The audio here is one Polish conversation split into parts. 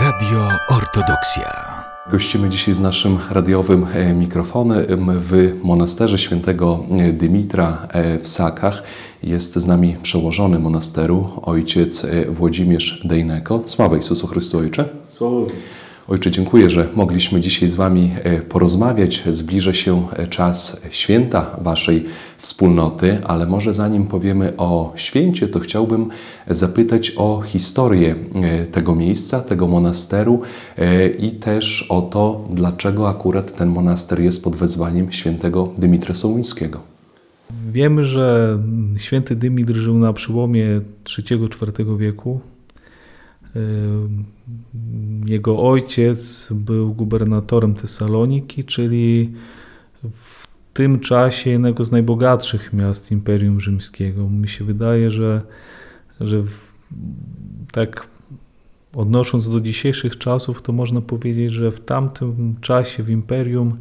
Radio Ortodoksja. Gościmy dzisiaj z naszym radiowym e, mikrofonem w monasterze świętego e, Dymitra e, w Sakach. Jest z nami przełożony monasteru, ojciec Włodzimierz Dejneko. Sława Jezusu Chrystu, Ojcze. Sława. Ojcze, dziękuję, że mogliśmy dzisiaj z Wami e, porozmawiać. Zbliża się e, czas święta Waszej wspólnoty, ale może zanim powiemy o święcie, to chciałbym zapytać o historię e, tego miejsca, tego monasteru i też o to, dlaczego akurat ten monaster jest pod wezwaniem świętego Dymitra Sołuńskiego. Wiemy, że święty Dymitr żył na przełomie III-IV wieku jego ojciec był gubernatorem Tesaloniki, czyli w tym czasie jednego z najbogatszych miast Imperium Rzymskiego. Mi się wydaje, że, że w, tak odnosząc do dzisiejszych czasów, to można powiedzieć, że w tamtym czasie w Imperium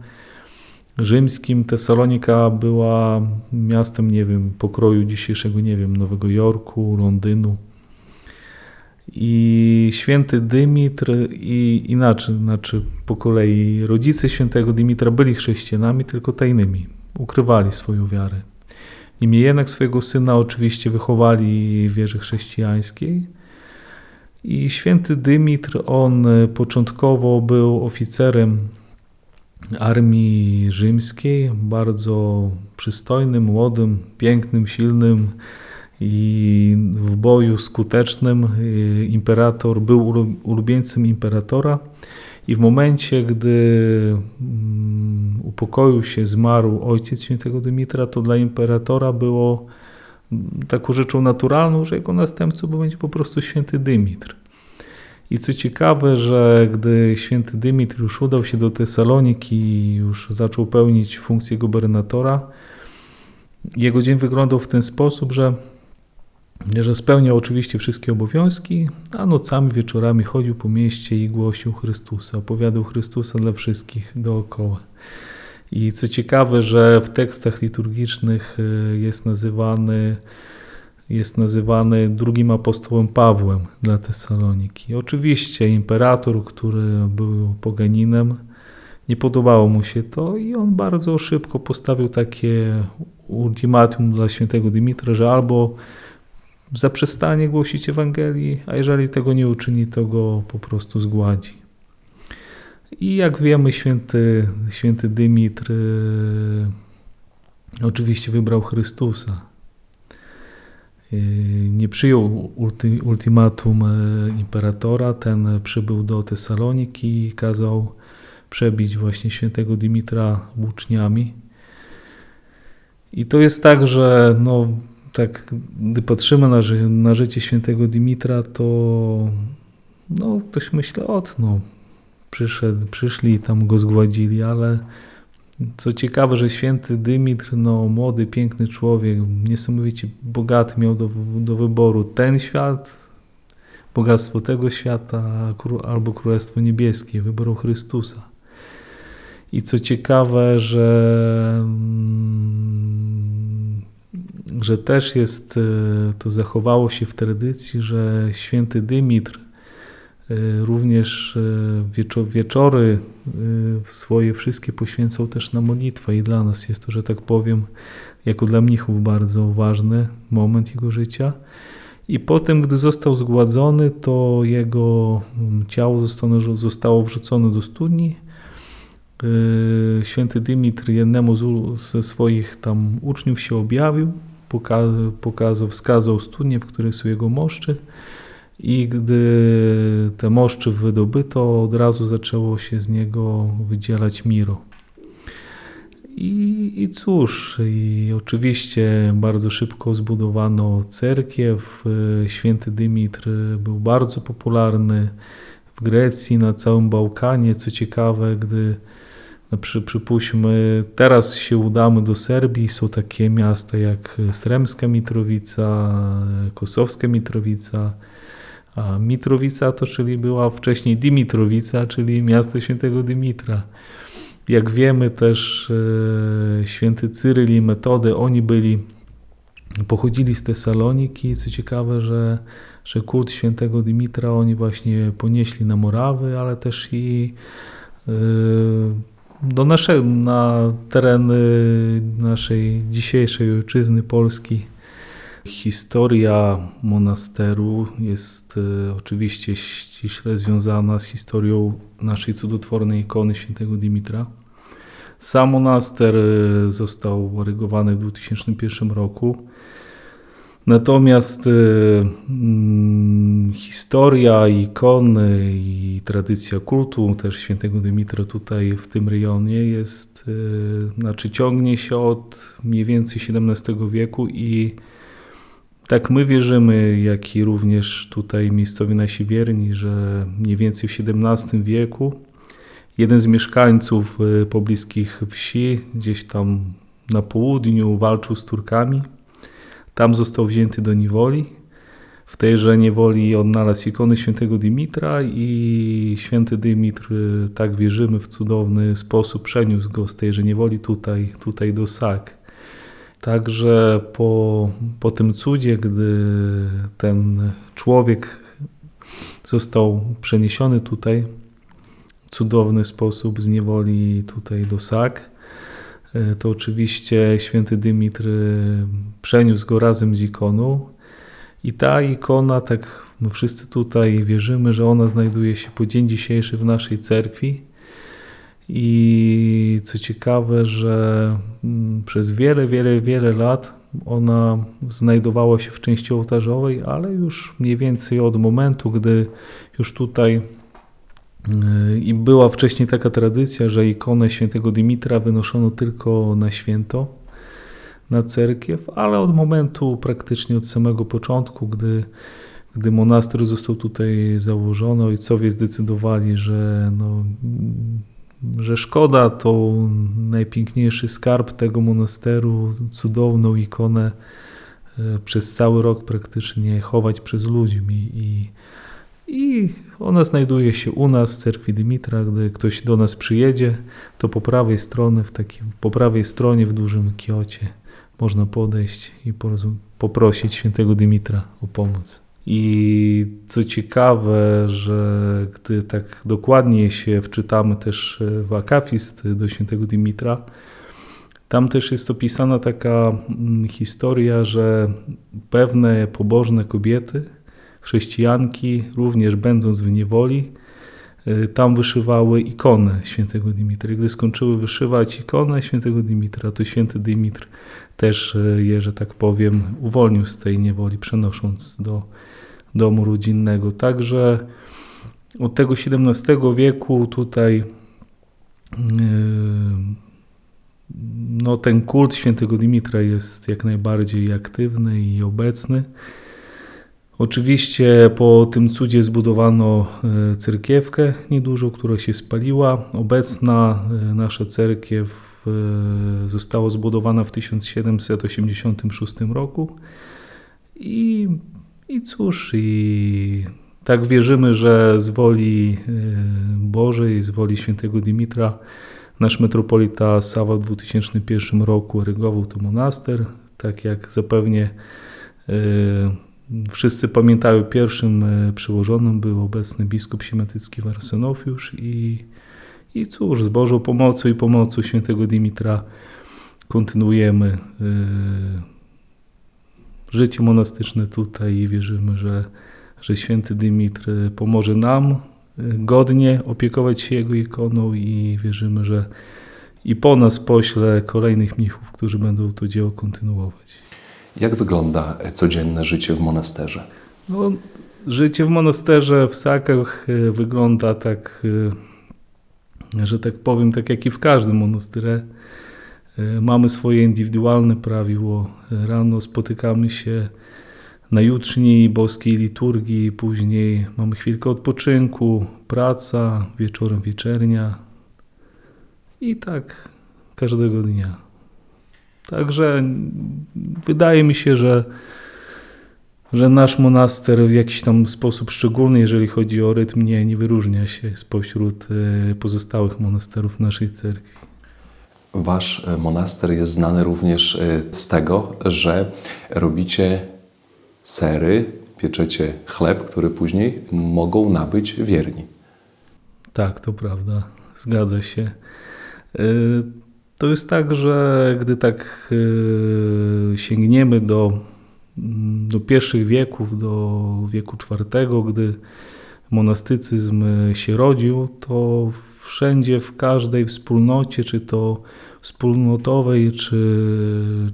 Rzymskim Tesalonika była miastem, nie wiem, pokroju dzisiejszego, nie wiem, Nowego Jorku, Londynu. I święty Dymitr i inaczej, znaczy po kolei rodzice świętego Dymitra byli chrześcijanami, tylko tajnymi, ukrywali swoją wiarę. Niemniej jednak swojego syna oczywiście wychowali w wierze chrześcijańskiej. I święty Dymitr, on początkowo był oficerem armii rzymskiej, bardzo przystojnym, młodym, pięknym, silnym, i w boju skutecznym y, imperator był ulubieńcem imperatora i w momencie, gdy mm, upokoił się, zmarł ojciec świętego Dymitra, to dla imperatora było mm, taką rzeczą naturalną, że jego następcą będzie po prostu święty Dymitr. I co ciekawe, że gdy święty Dymitr już udał się do Tesaloniki i już zaczął pełnić funkcję gubernatora, jego dzień wyglądał w ten sposób, że że spełniał oczywiście wszystkie obowiązki, a nocami, wieczorami chodził po mieście i głosił Chrystusa, opowiadał Chrystusa dla wszystkich dookoła. I co ciekawe, że w tekstach liturgicznych y, jest nazywany, jest nazywany drugim apostołem Pawłem dla Tesaloniki. Oczywiście imperator, który był poganinem, nie podobało mu się to i on bardzo szybko postawił takie ultimatum dla świętego Dymitra, że albo zaprzestanie głosić Ewangelii, a jeżeli tego nie uczyni, to go po prostu zgładzi. I jak wiemy, święty, święty Dymitr yy, oczywiście wybrał Chrystusa. Yy, nie przyjął ulti, ultimatum yy, imperatora, ten przybył do Tesaloniki i kazał przebić właśnie świętego Dymitra włóczniami. I to jest tak, że no, tak, gdy patrzymy na, na życie świętego Dimitra, to no, ktoś myśli, ot, no, przyszedł, przyszli tam go zgładzili, ale co ciekawe, że święty Dymitr, no, młody, piękny człowiek, niesamowicie bogaty, miał do, do wyboru ten świat, bogactwo tego świata, albo Królestwo Niebieskie, wybrał Chrystusa. I co ciekawe, że że też jest, e, to zachowało się w tradycji, że święty Dymitr e, również e, wieczory swoje wszystkie poświęcał też na modlitwę i dla nas jest to, że tak powiem, jako dla mnichów bardzo ważny moment jego życia. I potem, gdy został zgładzony, to jego ciało zostało wrzucone do studni. Święty Dymitr jednemu ze swoich tam uczniów się objawił pokazał, wskazał studnię, w której są jego moszczy i gdy te moszczy wydobyto, od razu zaczęło się z niego wydzielać miro. I, I cóż, i oczywiście bardzo szybko zbudowano cerkiew. Święty Dymitr był bardzo popularny w Grecji, na całym Bałkanie. Co ciekawe, gdy no przy, przypuśćmy, teraz się udamy do Serbii, są takie miasta jak Sremska Mitrowica, Kosowska Mitrowica, a Mitrowica to czyli była wcześniej Dimitrowica, czyli miasto świętego Dymitra. Jak wiemy też e, święty Cyryl i Metody, oni byli pochodzili z Tesaloniki. Co ciekawe, że, że kult świętego Dymitra oni właśnie ponieśli na Morawy, ale też i yy, do naszego, na tereny naszej dzisiejszej ojczyzny Polski. Historia monasteru jest y, oczywiście ściśle związana z historią naszej cudotwornej ikony świętego Dimitra. Sam monaster y, został rygowany w 2001 roku. Natomiast y, mm, historia, ikony i tradycja kultu też świętego Dymitra tutaj w tym rejonie jest, y, znaczy ciągnie się od mniej więcej XVII wieku i tak my wierzymy, jak i również tutaj miejscowi nasi wierni, że mniej więcej w XVII wieku jeden z mieszkańców y, pobliskich wsi, gdzieś tam na południu, walczył z Turkami. Tam został wzięty do niewoli. W tejże niewoli odnalazł ikony świętego Dymitra i święty Dymitr, y, tak wierzymy, w cudowny sposób przeniósł go z tejże niewoli tutaj, tutaj do Sak. Także po, po tym cudzie, gdy ten człowiek został przeniesiony tutaj w cudowny sposób z niewoli tutaj do Sak, to oczywiście święty Dymitr e, przeniósł go razem z ikoną i ta ikona, tak my wszyscy tutaj wierzymy, że ona znajduje się po dzień dzisiejszy w naszej cerkwi. I co ciekawe, że mm, przez wiele, wiele, wiele lat ona znajdowała się w części ołtarzowej, ale już mniej więcej od momentu, gdy już tutaj i była wcześniej taka tradycja, że ikonę świętego Dimitra wynoszono tylko na święto, na cerkiew, ale od momentu praktycznie od samego początku, gdy, gdy monaster został tutaj założony, ojcowie zdecydowali, że no, że szkoda to najpiękniejszy skarb tego monasteru, cudowną ikonę e, przez cały rok praktycznie chować przez ludźmi i, i ona znajduje się u nas w cerkwi Dymitra, gdy ktoś do nas przyjedzie, to po prawej stronie, w takim, po prawej stronie w dużym kiocie można podejść i poprosić świętego Dymitra o pomoc. I co ciekawe, że gdy tak dokładnie się wczytamy też w akafist do świętego Dimitra, tam też jest opisana taka mm, historia, że pewne pobożne kobiety, chrześcijanki, również będąc w niewoli, y, tam wyszywały ikonę świętego Dimitra. Gdy skończyły wyszywać ikonę świętego Dimitra, to święty Dimitr też y, je, że tak powiem, uwolnił z tej niewoli, przenosząc do domu rodzinnego. Także od tego XVII wieku tutaj yy, no, ten kult świętego Dimitra jest jak najbardziej aktywny i obecny. Oczywiście po tym cudzie zbudowano yy, cerkiewkę niedużą, która się spaliła. Obecna yy, nasza cerkiew została zbudowana w 1786 roku i i cóż, i tak wierzymy, że z woli e, Bożej, z woli świętego Dimitra, nasz metropolita Sawa w 2001 roku erygował to monaster, tak jak zapewnie e, wszyscy pamiętają, pierwszym e, przełożonym był obecny biskup siemiatycki Warsenofiusz i, i cóż, z Bożą pomocą i pomocą świętego Dimitra kontynuujemy życie monastyczne tutaj i wierzymy, że, że święty Dymitr pomoże nam godnie opiekować się jego ikoną i wierzymy, że i po nas pośle kolejnych mnichów, którzy będą to dzieło kontynuować. Jak wygląda codzienne życie w monasterze? No, życie w monasterze w Sakach e, wygląda tak, e, że tak powiem, tak jak i w każdym monasterze. E, mamy swoje indywidualne prawiło. Rano spotykamy się na jutrzni boskiej liturgii, później mamy chwilkę odpoczynku, praca, wieczorem wieczernia i tak każdego dnia. Także wydaje mi się, że, że nasz monaster w jakiś tam sposób szczególny, jeżeli chodzi o rytm, nie, nie wyróżnia się spośród e, pozostałych monasterów naszej cerkwi. Wasz e, monaster jest znany również e, z tego, że robicie sery, pieczecie chleb, który później mogą nabyć wierni. Tak, to prawda, zgadza się. Y, To jest tak, że gdy tak y, sięgniemy do, mm, do pierwszych wieków, do wieku IV, gdy monastycyzm się rodził, to wszędzie, w każdej wspólnocie, czy to wspólnotowej, czy,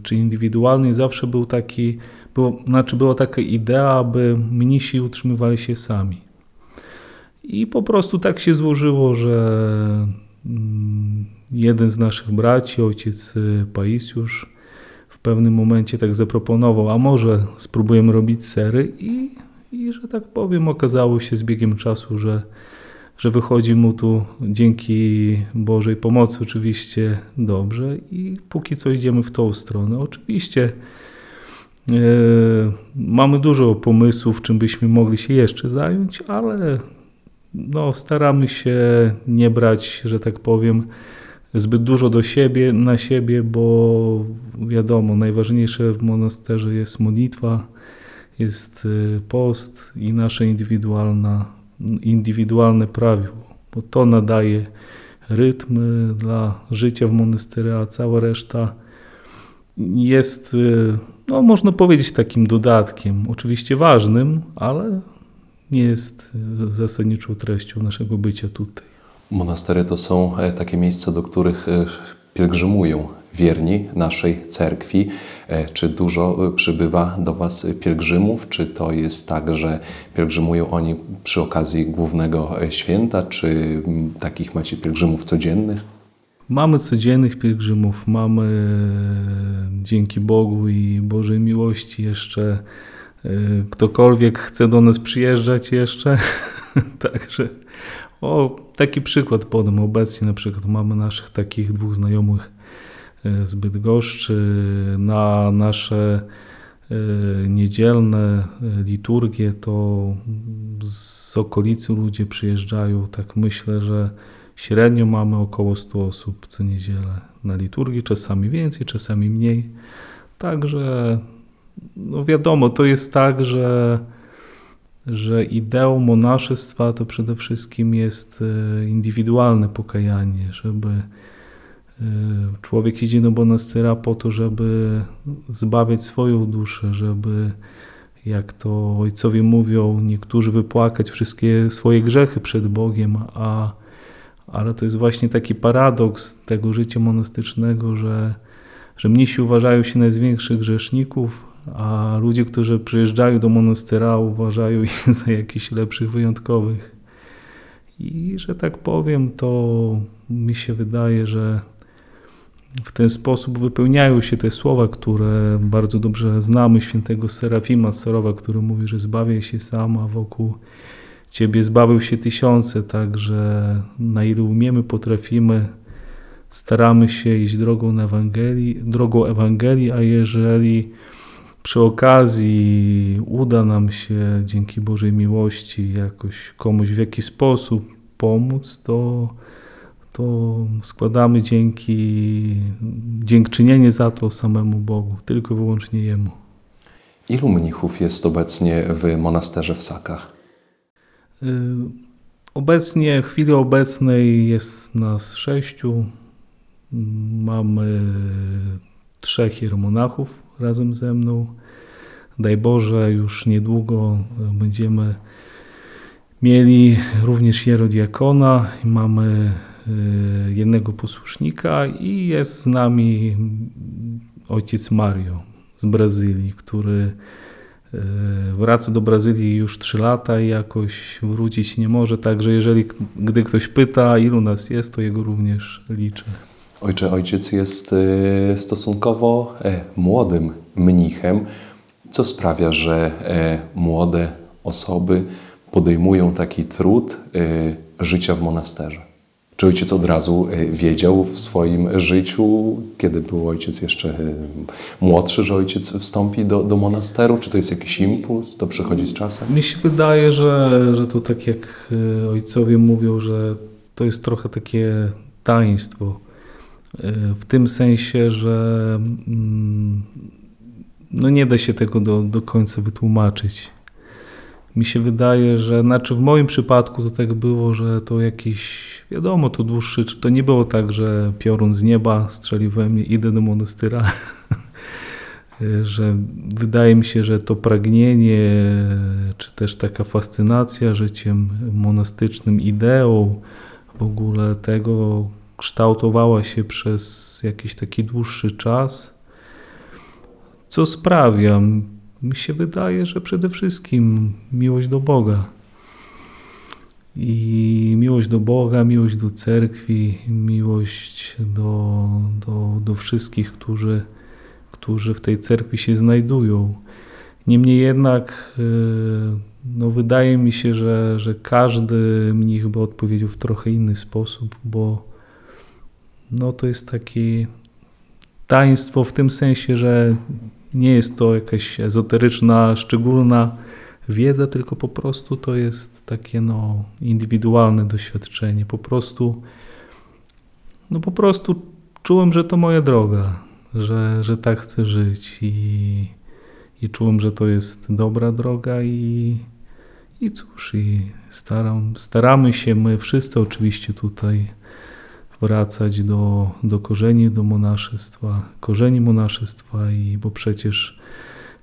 czy indywidualnej, zawsze był taki, było, znaczy była taka idea, aby mnisi utrzymywali się sami. I po prostu tak się złożyło, że mm, jeden z naszych braci, ojciec y, Paisiusz, w pewnym momencie tak zaproponował, a może spróbujemy robić sery i, i że tak powiem, okazało się z biegiem czasu, że, że wychodzi mu tu dzięki Bożej pomocy oczywiście dobrze i póki co idziemy w tą stronę. Oczywiście e, mamy dużo pomysłów, czym byśmy mogli się jeszcze zająć, ale no, staramy się nie brać, że tak powiem, zbyt dużo do siebie, na siebie, bo wiadomo, najważniejsze w monasterze jest modlitwa, jest y, post i nasze indywidualna, indywidualne prawidło, bo to nadaje rytm y, dla życia w monasterze, a cała reszta jest, y, no można powiedzieć, takim dodatkiem, oczywiście ważnym, ale nie jest zasadniczą treścią naszego bycia tutaj. Monastery to są e, takie miejsca, do których e, pielgrzymują wierni naszej cerkwi. E, Czy dużo przybywa do Was pielgrzymów? Czy to jest tak, że pielgrzymują oni przy okazji głównego święta? Czy takich macie pielgrzymów codziennych? Mamy codziennych pielgrzymów, mamy dzięki Bogu i Bożej miłości jeszcze ktokolwiek chce do nas przyjeżdżać jeszcze. Także o, taki przykład podam. Obecnie na przykład mamy naszych takich dwóch znajomych e, z Bydgoszczy na nasze e, niedzielne e, liturgie, to z okolicy ludzie przyjeżdżają. Tak myślę, że średnio mamy około 100 osób co niedzielę na liturgii, czasami więcej, czasami mniej. Także no wiadomo, to jest tak, że, że ideą monaszestwa to przede wszystkim jest e, indywidualne pokajanie, żeby e, człowiek idzie do monastera po to, żeby zbawiać swoją duszę, żeby jak to ojcowie mówią, niektórzy wypłakać wszystkie swoje grzechy przed Bogiem, a, ale to jest właśnie taki paradoks tego życia monastycznego, że, że mnisi uważają się największych grzeszników, a ludzie, którzy przyjeżdżają do monastera, uważają ich za jakichś lepszych, wyjątkowych. I że tak powiem, to mi się wydaje, że w ten sposób wypełniają się te słowa, które bardzo dobrze znamy świętego Serafima Sarowa, który mówi, że zbawiaj się sam, a wokół Ciebie zbawił się tysiące, także na ile umiemy, potrafimy, staramy się iść drogą Ewangelii, drogą Ewangelii, a jeżeli przy okazji uda nam się dzięki Bożej miłości jakoś komuś w jakiś sposób pomóc, to, to składamy dzięki, dziękczynienie za to samemu Bogu, tylko wyłącznie Jemu. Ilu mnichów jest obecnie w monasterze w Sakach? Y, Obecnie, w chwili obecnej jest nas sześciu. Mamy trzech hieromonachów razem ze mną. Daj Boże, już niedługo będziemy mieli również hierodiakona. i Mamy y, jednego posłusznika i jest z nami ojciec Mario z Brazylii, który y, wraca do Brazylii już 3 lata i jakoś wrócić nie może. Także jeżeli gdy ktoś pyta, ilu nas jest, to jego również liczę. Ojcze, ojciec jest e, stosunkowo e, młodym mnichem, co sprawia, że e, młode osoby podejmują taki trud e, życia w monasterze. Czy ojciec od razu wiedział w swoim życiu, kiedy był ojciec jeszcze młodszy, że ojciec wstąpi do, do monasteru? Czy to jest jakiś impuls? To przychodzi z czasem? Mi się wydaje, że, że to tak jak y, ojcowie mówią, że to jest trochę takie taństwo. W tym sensie, że mm, no nie da się tego do, do końca wytłumaczyć. Mi się wydaje, że znaczy w moim przypadku to tak było, że to jakiś, wiadomo, to dłuższy, to nie było tak, że piorun z nieba strzelił we mnie, idę do monastyra, że wydaje mi się, że to pragnienie, czy też taka fascynacja życiem monastycznym, ideą w ogóle tego kształtowała się przez jakiś taki dłuższy czas, co sprawia, mi się wydaje, że przede wszystkim miłość do Boga. I miłość do Boga, miłość do cerkwi, miłość do, do, do wszystkich, którzy, którzy w tej cerkwi się znajdują. Niemniej jednak, no wydaje mi się, że, że każdy mnich by odpowiedział w trochę inny sposób, bo no to jest takie taństwo w tym sensie, że nie jest to jakaś ezoteryczna, szczególna wiedza, tylko po prostu to jest takie no, indywidualne doświadczenie. Po prostu, no po prostu czułem, że to moja droga, że, że tak chcę żyć i, i czułem, że to jest dobra droga i, i cóż, i staram, staramy się my wszyscy oczywiście tutaj wracać do, do korzeni, do monaszestwa, korzeni monaszestwa, i bo przecież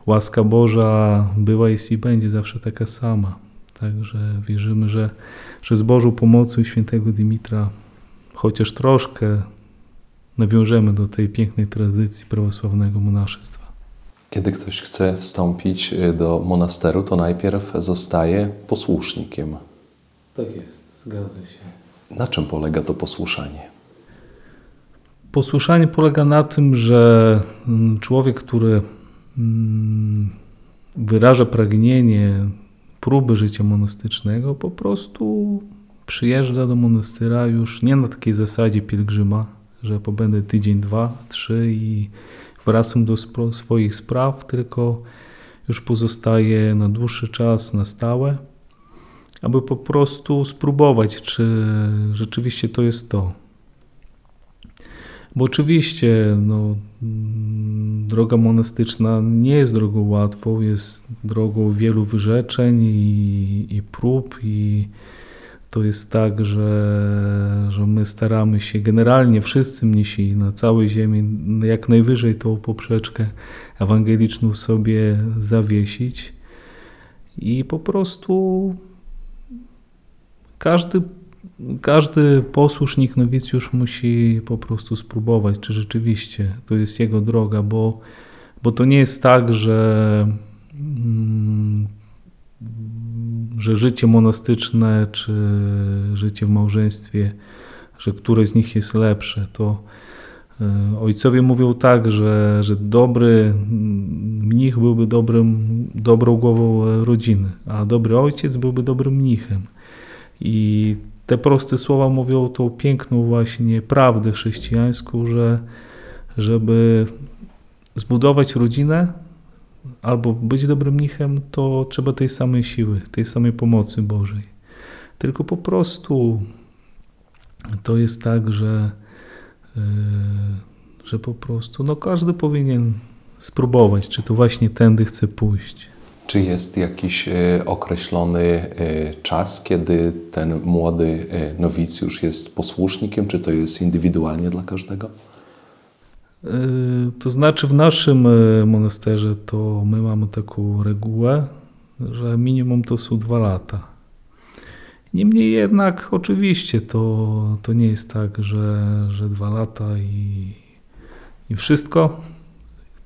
łaska Boża była, jest i będzie zawsze taka sama. Także wierzymy, że, że z Bożą pomocą świętego Dimitra chociaż troszkę nawiążemy do tej pięknej tradycji prawosławnego monaszestwa. Kiedy ktoś chce wstąpić y, do monasteru, to najpierw zostaje posłusznikiem. Tak jest, zgadza się. Na czym polega to posłuszanie? Posłuszanie polega na tym, że mm, człowiek, który mm, wyraża pragnienie próby życia monastycznego, po prostu przyjeżdża do monastyra już nie na takiej zasadzie pielgrzyma, że pobędę tydzień, dwa, trzy i wracam do swoich spraw, tylko już pozostaje na dłuższy czas, na stałe, aby po prostu spróbować, czy rzeczywiście to jest to. Bo oczywiście no, droga monastyczna nie jest drogą łatwą, jest drogą wielu wyrzeczeń i, i prób i to jest tak, że, że my staramy się generalnie wszyscy mnisi na całej ziemi jak najwyżej tą poprzeczkę ewangeliczną sobie zawiesić i po prostu każdy każdy posłusznik, nowicjusz musi po prostu spróbować, czy rzeczywiście to jest jego droga, bo, bo to nie jest tak, że, mm, że życie monastyczne czy życie w małżeństwie, że któreś z nich jest lepsze. To e, ojcowie mówią tak, że, że dobry mnich byłby dobrym, dobrą głową rodziny, a dobry ojciec byłby dobrym mnichem. I te proste słowa mówią tą piękną właśnie prawdę chrześcijańską, że żeby zbudować rodzinę albo być dobrym mnichem, to trzeba tej samej siły, tej samej pomocy Bożej. Tylko po prostu to jest tak, że, yy, że po prostu no każdy powinien spróbować, czy to właśnie tędy chce pójść. Czy jest jakiś e, określony e, czas, kiedy ten młody e, nowicjusz jest posłusznikiem? Czy to jest indywidualnie dla każdego? To znaczy, w naszym monasterze to my mamy taką regułę, że minimum to są dwa lata. Niemniej jednak, oczywiście, to, to nie jest tak, że, że dwa lata i, i wszystko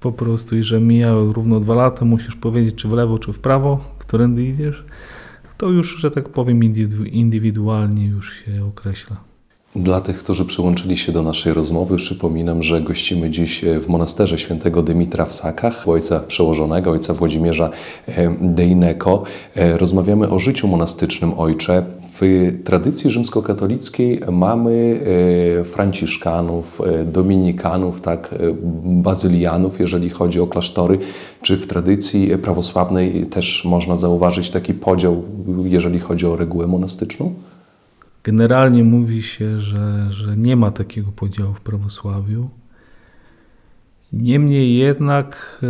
po prostu i że mija równo dwa lata, musisz powiedzieć, czy w lewo, czy w prawo, którędy idziesz, to już, że tak powiem, indywidualnie już się określa. Dla tych, którzy przyłączyli się do naszej rozmowy, przypominam, że gościmy dziś w monasterze świętego Dymitra w Sakach, ojca przełożonego, ojca Włodzimierza e, Dejneko. E, rozmawiamy o życiu monastycznym ojcze. W tradycji rzymskokatolickiej mamy e, franciszkanów, dominikanów, tak, bazylianów, jeżeli chodzi o klasztory. Czy w tradycji prawosławnej też można zauważyć taki podział, jeżeli chodzi o regułę monastyczną? generalnie mówi się, że, że nie ma takiego podziału w prawosławiu. Niemniej jednak e,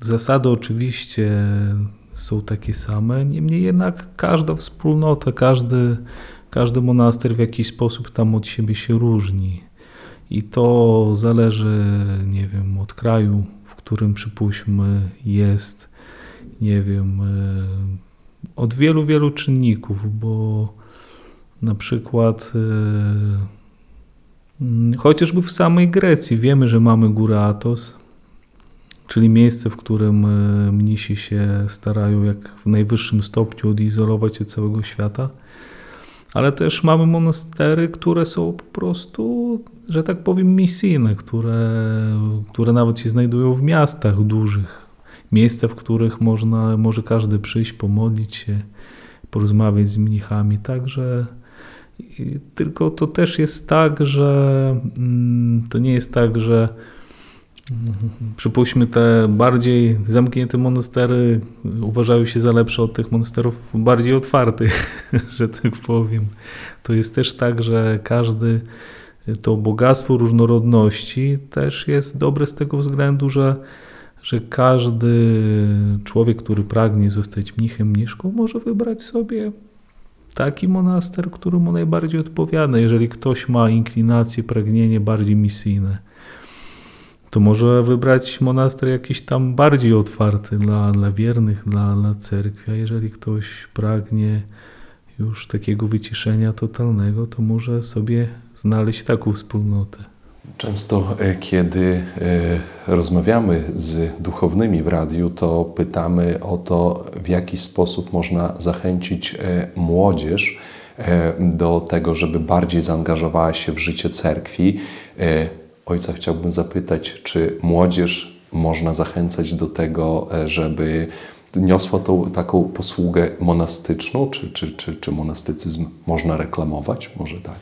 zasady oczywiście są takie same, niemniej jednak każda wspólnota, każdy, każdy monaster w jakiś sposób tam od siebie się różni. I to zależy, nie wiem, od kraju, w którym przypuśćmy jest, nie wiem, e, od wielu, wielu czynników, bo na przykład e, chociażby w samej Grecji wiemy, że mamy górę Atos, czyli miejsce, w którym e, mnisi się starają jak w najwyższym stopniu odizolować od całego świata. Ale też mamy monastery, które są po prostu, że tak powiem, misyjne, które, które nawet się znajdują w miastach dużych. Miejsca, w których można, może każdy przyjść, pomodlić się, porozmawiać z mnichami. Także tylko to też jest tak, że mm, to nie jest tak, że Przypuśćmy, te bardziej zamknięte monastery uważają się za lepsze od tych monasterów bardziej otwartych, że tak powiem. To jest też tak, że każdy to bogactwo różnorodności też jest dobre z tego względu, że, że każdy człowiek, który pragnie zostać mnichem, mniszką, może wybrać sobie taki monaster, który mu najbardziej odpowiada, jeżeli ktoś ma inklinacje, pragnienie bardziej misyjne to może wybrać monaster jakiś tam bardziej otwarty dla, dla wiernych, dla, dla cerkwi, a jeżeli ktoś pragnie już takiego wyciszenia totalnego, to może sobie znaleźć taką wspólnotę. Często, e, kiedy e, rozmawiamy z duchownymi w radiu, to pytamy o to, w jaki sposób można zachęcić e, młodzież do tego, żeby bardziej zaangażowała się w życie cerkwi. Ojca chciałbym zapytać, czy młodzież można zachęcać do tego, e, żeby niosła tą taką posługę monastyczną, czy, czy, czy, czy monastycyzm można reklamować? Może tak.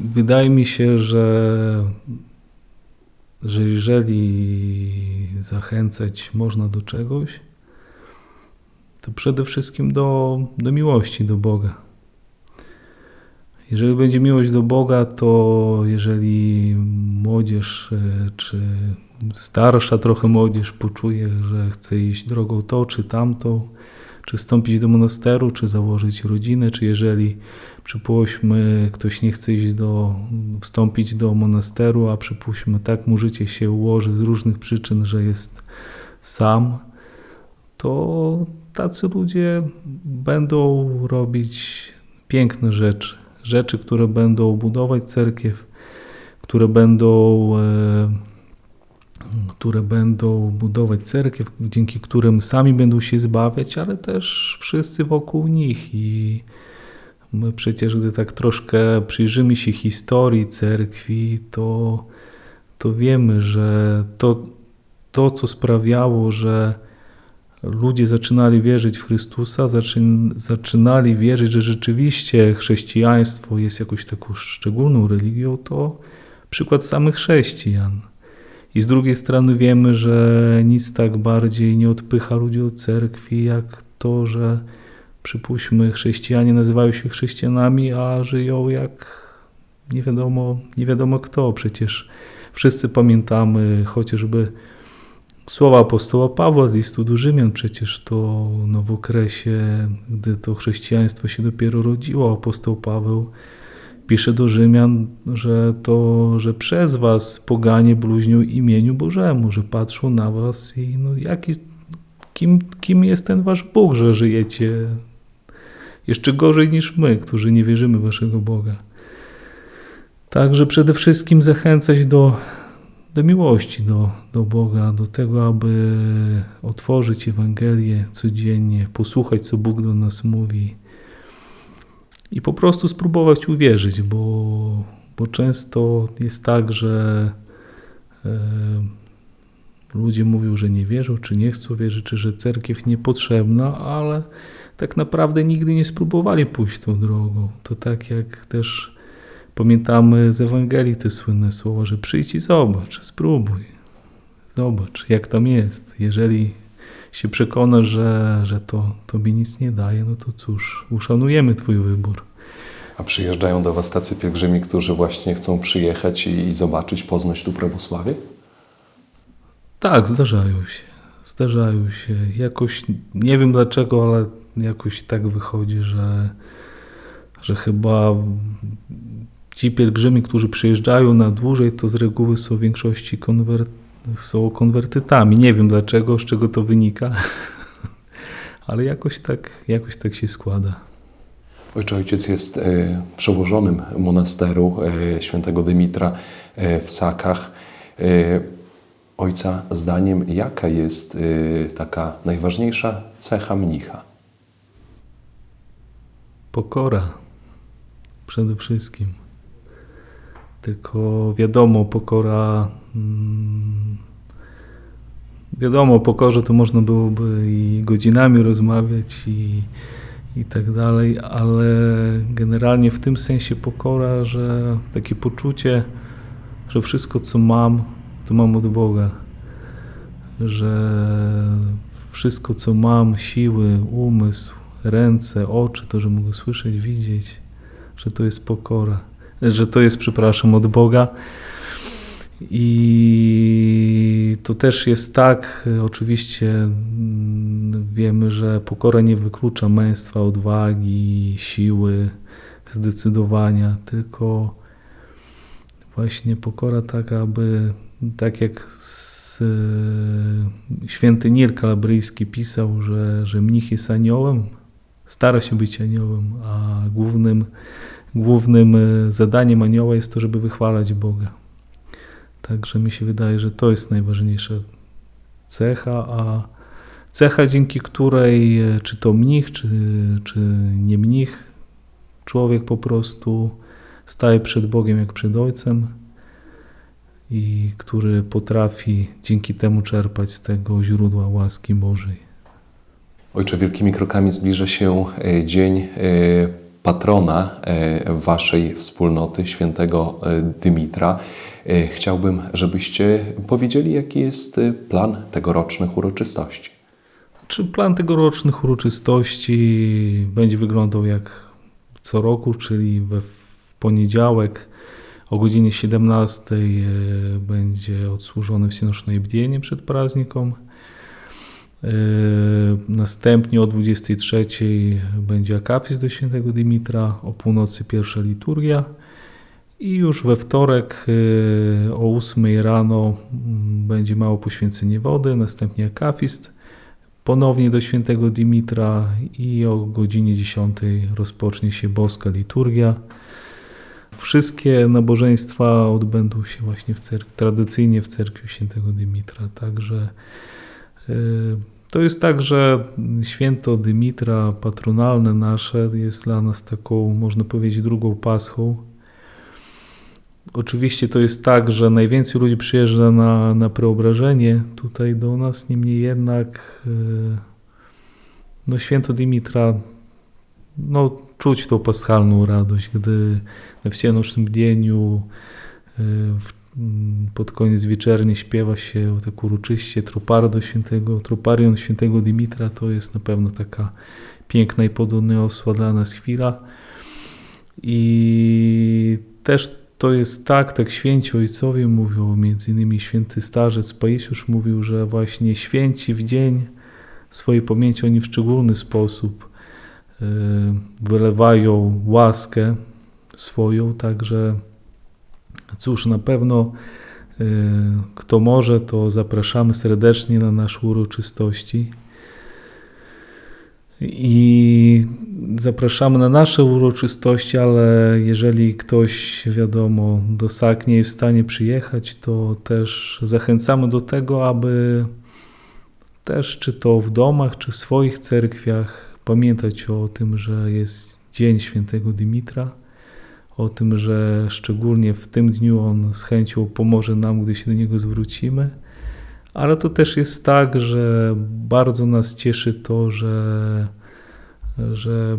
Wydaje mi się, że, że jeżeli zachęcać można do czegoś, to przede wszystkim do, do miłości do Boga. Jeżeli będzie miłość do Boga, to jeżeli młodzież e, czy starsza trochę młodzież poczuje, że chce iść drogą tą czy tamtą, czy wstąpić do monasteru, czy założyć rodzinę, czy jeżeli przypuśćmy ktoś nie chce iść do, wstąpić do monasteru, a przypuśćmy tak mu życie się ułoży z różnych przyczyn, że jest sam, to tacy ludzie będą robić piękne rzeczy rzeczy, które będą budować cerkiew, które będą, e, które będą budować cerkiew, dzięki którym sami będą się zbawiać, ale też wszyscy wokół nich. I my przecież, gdy tak troszkę przyjrzymy się historii cerkwi, to, to wiemy, że to, to, co sprawiało, że ludzie zaczynali wierzyć w Chrystusa, zaczynali wierzyć, że rzeczywiście chrześcijaństwo jest jakąś taką szczególną religią, to przykład samych chrześcijan. I z drugiej strony wiemy, że nic tak bardziej nie odpycha ludzi od cerkwi, jak to, że przypuśćmy, chrześcijanie nazywają się chrześcijanami, a żyją jak nie wiadomo, nie wiadomo kto. Przecież wszyscy pamiętamy chociażby Słowa apostoła Pawła z listu do Rzymian przecież to no w okresie, gdy to chrześcijaństwo się dopiero rodziło, apostoł Paweł pisze do Rzymian, że to, że przez was poganie bluźnią imieniu Bożemu, że patrzą na was i no jaki, kim, kim jest ten wasz Bóg, że żyjecie jeszcze gorzej niż my, którzy nie wierzymy waszego Boga. Także przede wszystkim zachęcać do do miłości do, do Boga, do tego, aby otworzyć Ewangelię codziennie, posłuchać, co Bóg do nas mówi i po prostu spróbować uwierzyć, bo, bo często jest tak, że e, ludzie mówią, że nie wierzą, czy nie chcą wierzyć, czy że cerkiew niepotrzebna, ale tak naprawdę nigdy nie spróbowali pójść tą drogą. To tak jak też Pamiętamy z Ewangelii te słynne słowa, że przyjdź i zobacz, spróbuj, zobacz jak tam jest. Jeżeli się przekona, że, że to tobie nic nie daje, no to cóż, uszanujemy twój wybór. A przyjeżdżają do Was tacy pielgrzymi, którzy właśnie chcą przyjechać i, i zobaczyć, poznać tu prawosławie? Tak, zdarzają się. Zdarzają się. Jakoś nie wiem dlaczego, ale jakoś tak wychodzi, że, że chyba ci pielgrzymi, którzy przyjeżdżają na dłużej, to z reguły są w większości konwer są konwertytami. Nie wiem dlaczego, z czego to wynika, ale jakoś tak, jakoś tak się składa. Ojcze Ojciec jest e, przełożonym monasteru e, świętego Dymitra e, w Sakach. Ojca zdaniem, jaka jest taka najważniejsza cecha mnicha? Pokora przede wszystkim. Tylko wiadomo, pokora. Mm, wiadomo, o pokorze to można byłoby i godzinami rozmawiać i, i tak dalej, ale generalnie w tym sensie pokora, że takie poczucie, że wszystko co mam, to mam od Boga. Że wszystko co mam, siły, umysł, ręce, oczy, to, że mogę słyszeć, widzieć, że to jest pokora, że to jest, przepraszam, od Boga. I to też jest tak, oczywiście mm, wiemy, że pokora nie wyklucza męstwa, odwagi, siły, zdecydowania, tylko właśnie pokora taka, aby tak jak z, e, święty Nir Kalabryjski pisał, że, że mnich jest aniołem, stara się być aniołem, a głównym, głównym e, zadaniem anioła jest to, żeby wychwalać Boga. Także mi się wydaje, że to jest najważniejsza cecha, a cecha, dzięki której, e, czy to mnich, czy, czy nie mnich, człowiek po prostu staje przed Bogiem jak przed Ojcem i który potrafi dzięki temu czerpać z tego źródła łaski Bożej. Ojcze, wielkimi krokami zbliża się e, dzień patrona e, Waszej wspólnoty, świętego Dymitra. Chciałbym, żebyście powiedzieli, jaki jest plan tegorocznych uroczystości. Czy plan tegorocznych uroczystości będzie wyglądał jak co roku, czyli we w poniedziałek o godzinie 17 będzie odsłużony wsienoczne bdienie przed praznikom. Następnie o 23 będzie akapis do świętego Dymitra, o północy pierwsza liturgia i już we wtorek o 8 rano będzie mało poświęcenie wody, następnie akafist, ponownie do świętego Dymitra i o godzinie 10 rozpocznie się boska liturgia. Wszystkie nabożeństwa odbędą się właśnie w cerkwi, tradycyjnie w cerkwi świętego Dymitra, także to jest tak, że święto Dymitra patronalne nasze jest dla nas taką, można powiedzieć, drugą paschą. Oczywiście to jest tak, że najwięcej ludzi przyjeżdża na, na preobrażenie tutaj do nas, niemniej jednak no, święto Dymitra, no, czuć tą paschalną radość, gdy na wsienocznym bdieniu w Mm, pod koniec wieczernie śpiewa się tak uroczyście tropardo świętego, troparion świętego Dimitra, to jest na pewno taka piękna i podniosła dla nas chwila. I też to jest tak, tak święci ojcowie mówią, między innymi święty starzec Paisiusz mówił, że właśnie święci w dzień swojej pamięci oni w szczególny sposób e, wylewają łaskę swoją, także Cóż, na pewno y, kto może, to zapraszamy serdecznie na nasze uroczystości. I zapraszamy na nasze uroczystości, ale jeżeli ktoś, wiadomo, do SAK nie jest w stanie przyjechać, to też zachęcamy do tego, aby też, czy to w domach, czy w swoich cerkwiach, pamiętać o tym, że jest Dzień Świętego Dymitra o tym, że szczególnie w tym dniu On z chęcią pomoże nam, gdy się do Niego zwrócimy. Ale to też jest tak, że bardzo nas cieszy to, że, że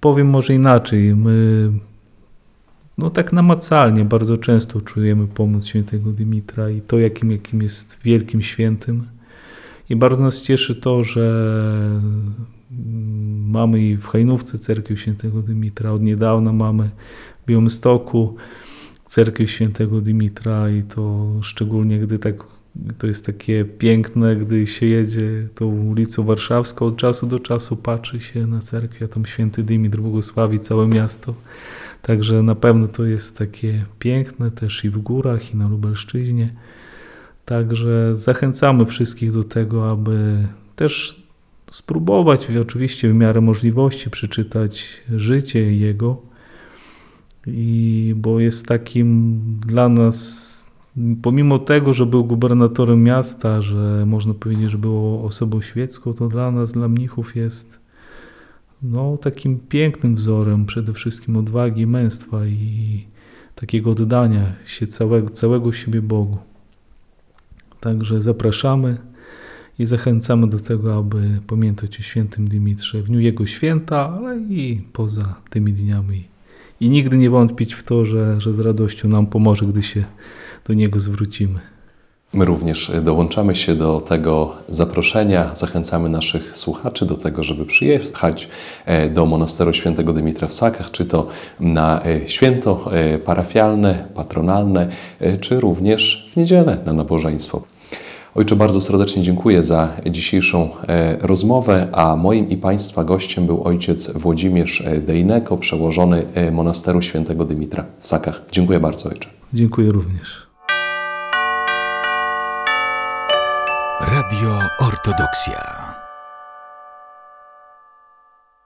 powiem może inaczej, my no tak namacalnie bardzo często czujemy pomoc świętego Dymitra i to, jakim, jakim jest wielkim świętym I bardzo nas cieszy to, że mamy i w Hajnówce Cerkiew Świętego Dymitra, od niedawna mamy w Białymstoku Cerkiew Świętego Dymitra i to szczególnie, gdy tak, to jest takie piękne, gdy się jedzie tą ulicą warszawską, od czasu do czasu patrzy się na cerkwie, a tam Święty Dymitr błogosławi całe miasto. Także na pewno to jest takie piękne też i w górach, i na Lubelszczyźnie. Także zachęcamy wszystkich do tego, aby też spróbować, oczywiście w miarę możliwości, przeczytać życie Jego, i bo jest takim dla nas, pomimo tego, że był gubernatorem miasta, że można powiedzieć, że był osobą świecką, to dla nas, dla mnichów jest no, takim pięknym wzorem przede wszystkim odwagi męstwa i takiego oddania się całego, całego siebie Bogu. Także zapraszamy i zachęcamy do tego, aby pamiętać o świętym Dymitrze w dniu jego święta, ale i poza tymi dniami. I nigdy nie wątpić w to, że, że z radością nam pomoże, gdy się do niego zwrócimy. My również dołączamy się do tego zaproszenia. Zachęcamy naszych słuchaczy do tego, żeby przyjechać e, do monasteru świętego Dymitra w Sakach, czy to na e, święto e, parafialne, patronalne, czy również w niedzielę na nabożeństwo. Ojcze, bardzo serdecznie dziękuję za dzisiejszą rozmowę, a moim i Państwa gościem był ojciec Włodzimierz Dejneko, przełożony monasteru świętego Dymitra w Sakach. Dziękuję bardzo, ojcze. Dziękuję również. Radio Ortodoksja.